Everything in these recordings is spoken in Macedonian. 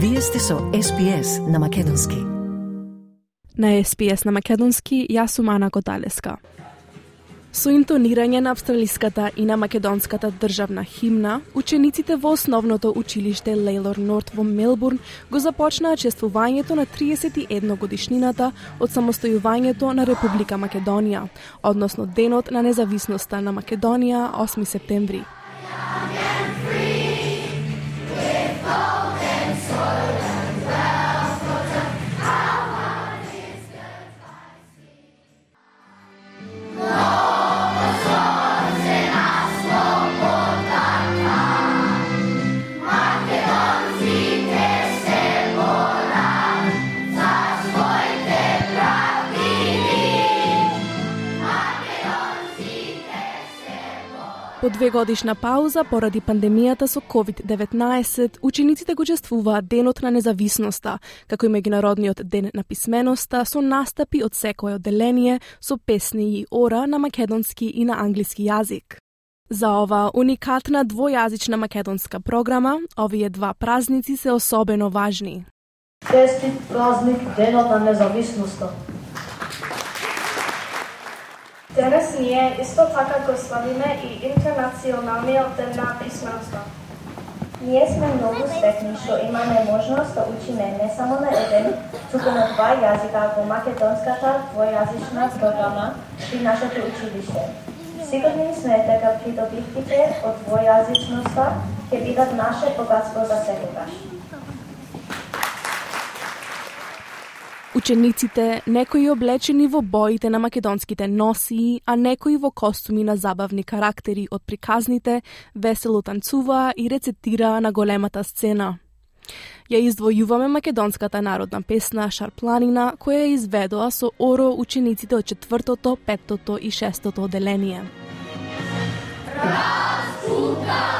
Вие сте со SPS на Македонски. На СПС на Македонски, јас сум Ана Коталеска. Со интонирање на австралиската и на македонската државна химна, учениците во основното училиште Лейлор Норт во Мелбурн го започнаа чествувањето на 31 годишнината од самостојувањето на Република Македонија, односно Денот на независноста на Македонија 8 септември. По две годишна пауза поради пандемијата со COVID-19, учениците го чествуваат Денот на независноста, како и Меѓународниот ден на писменоста со настапи од секое одделение со песни и ора на македонски и на англиски јазик. За ова уникатна двојазична македонска програма, овие два празници се особено важни. Честит празник Денот на независноста. Денес ние исто така го славиме и интернационалниот ден на писменоста. Ние сме многу сретни што имаме можност да учиме не само на еден, туку на два јазика во македонската двојазична програма при нашето училиште. Сигурни сме дека придобивките од двојазичноста ќе бидат наше богатство за секогаш. Учениците, некои облечени во боите на македонските носии, а некои во костуми на забавни карактери од приказните, весело танцуваа и рецитираа на големата сцена. Ја издвојуваме македонската народна песна Шарпланина, која ја изведоа со оро учениците од четвртото, петтото и шестото оделение. Распутала!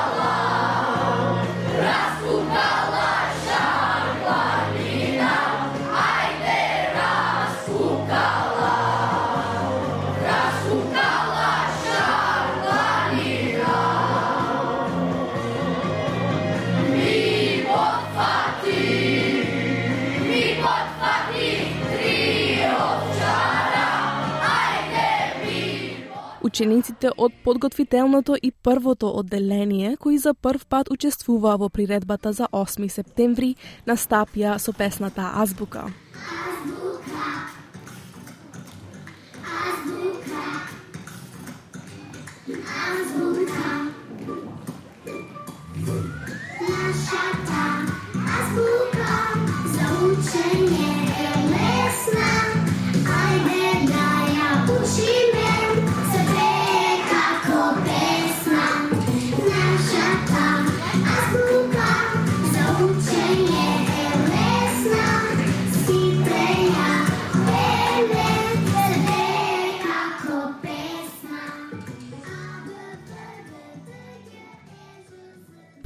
Учениците од подготвителното и првото одделение, кои за прв пат учествуваа во приредбата за 8 септември, настапија со песната Азбука.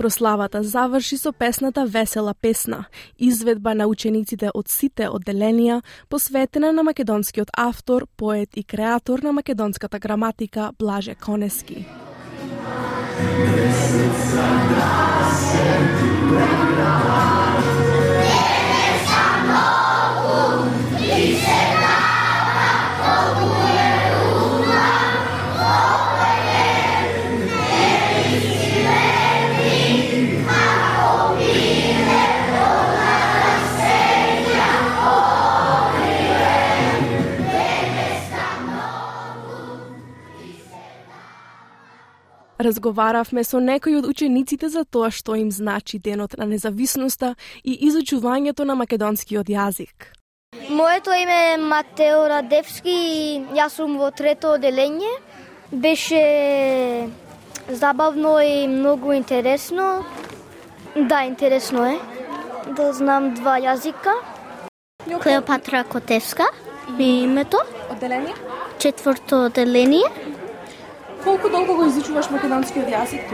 Прославата заврши со песната Весела песна, изведба на учениците од сите одделенија, посветена на македонскиот автор, поет и креатор на македонската граматика Блаже Конески. Yes. Разговаравме со некои од учениците за тоа што им значи Денот на независноста и изучувањето на македонскиот јазик. Моето име е Матео Радевски и јас сум во трето оделение. Беше забавно и многу интересно. Да, интересно е да знам два јазика. Клеопатра Котевска ми името. Оделение? Четврто оделение. Колку долго го изучуваш македонскиот јазик?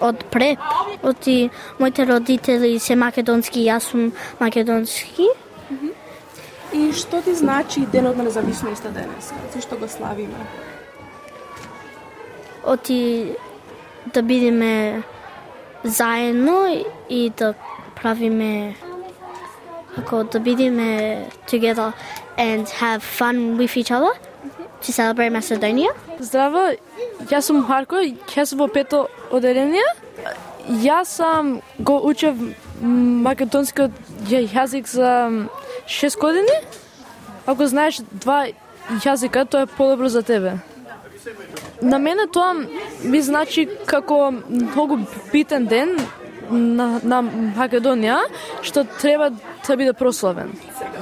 Од преп. Од и моите родители се македонски, јас сум македонски. И што ти значи Денот на независноста денес? Зашто го славиме? Оти да бидеме заедно и да правиме како да бидеме together and have fun with each other to celebrate Macedonia. Здраво, јас сум Харко, јас сум во пето оделение. Јас сам го учев македонскиот јазик за 6 години. Ако знаеш два јазика, тоа е подобро за тебе. На мене тоа ми значи како многу битен ден на, на Македонија, што треба да биде прославен.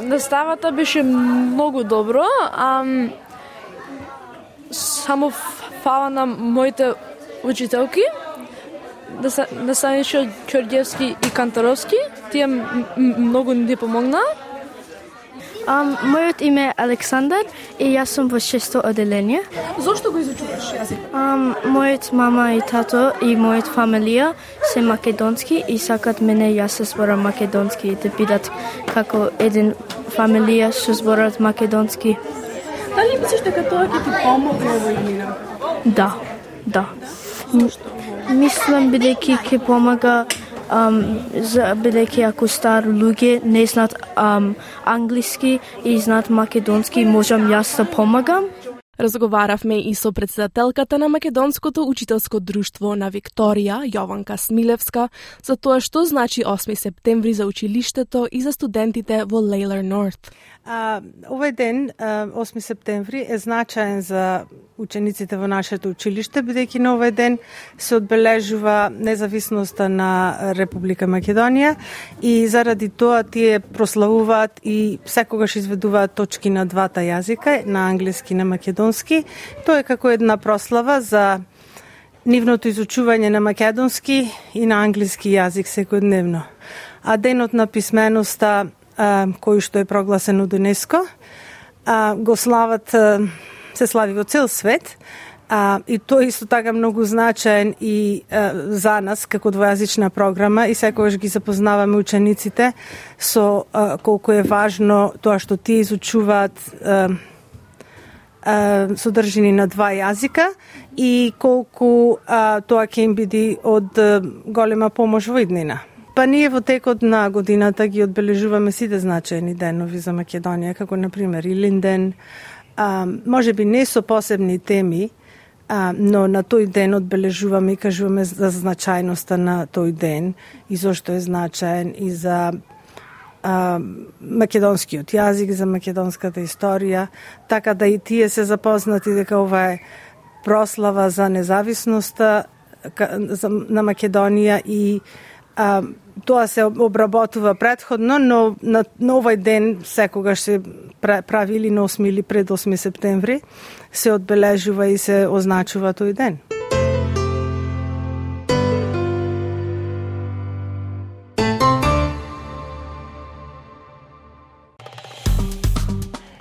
Наставата беше многу добро, а само фала на моите учителки, да се наставничо Ќорѓевски и Кантаровски, тие многу ни помогнаа. Um, мојот име е Александар и јас сум во шесто оделение. Зошто го изучуваш јазик? Um, мојот мама и тато и мојот фамилија се македонски и сакат мене јас се зборам македонски да бидат како еден фамилија што зборат македонски. Дали мислиш дека тоа ќе ти помогне во иднина? Да, да. Мислам бидејќи ќе помага um, за бидејќи ако стар луѓе не знаат um, англиски и знаат македонски, можам јас да помагам. Разговаравме и со председателката на Македонското учителско друштво на Викторија, Јованка Смилевска, за тоа што значи 8 септември за училиштето и за студентите во Лейлер Норт. А, овој ден, 8 септември, е значаен за учениците во нашето училиште, бидејќи на овој ден се одбележува независноста на Република Македонија и заради тоа тие прославуваат и секогаш изведуваат точки на двата јазика, на англиски и на македонски. Тоа е како една прослава за нивното изучување на македонски и на англиски јазик секојдневно. А денот на писменоста кој што е прогласен од ЮНЕСКО. А, го слават, се слави во цел свет, а, и тоа исто така многу значаен и а, за нас како двојазична програма и секогаш ги запознаваме учениците со а, колку е важно тоа што тие изучуваат а, содржини на два јазика и колку а, тоа ќе им биде од а, голема помош во иднина. Па ние во текот на годината ги одбележуваме сите значајни денови за Македонија, како на пример Илинден, а, може би не со посебни теми, а, но на тој ден одбележуваме и кажуваме за значајноста на тој ден и зошто е значаен и за а, македонскиот јазик, за македонската историја, така да и тие се запознати дека ова е прослава за независноста на Македонија и а, тоа се обработува предходно, но на, на овој ден секогаш се прави или на 8 или пред 8 септември се одбележува и се означува тој ден.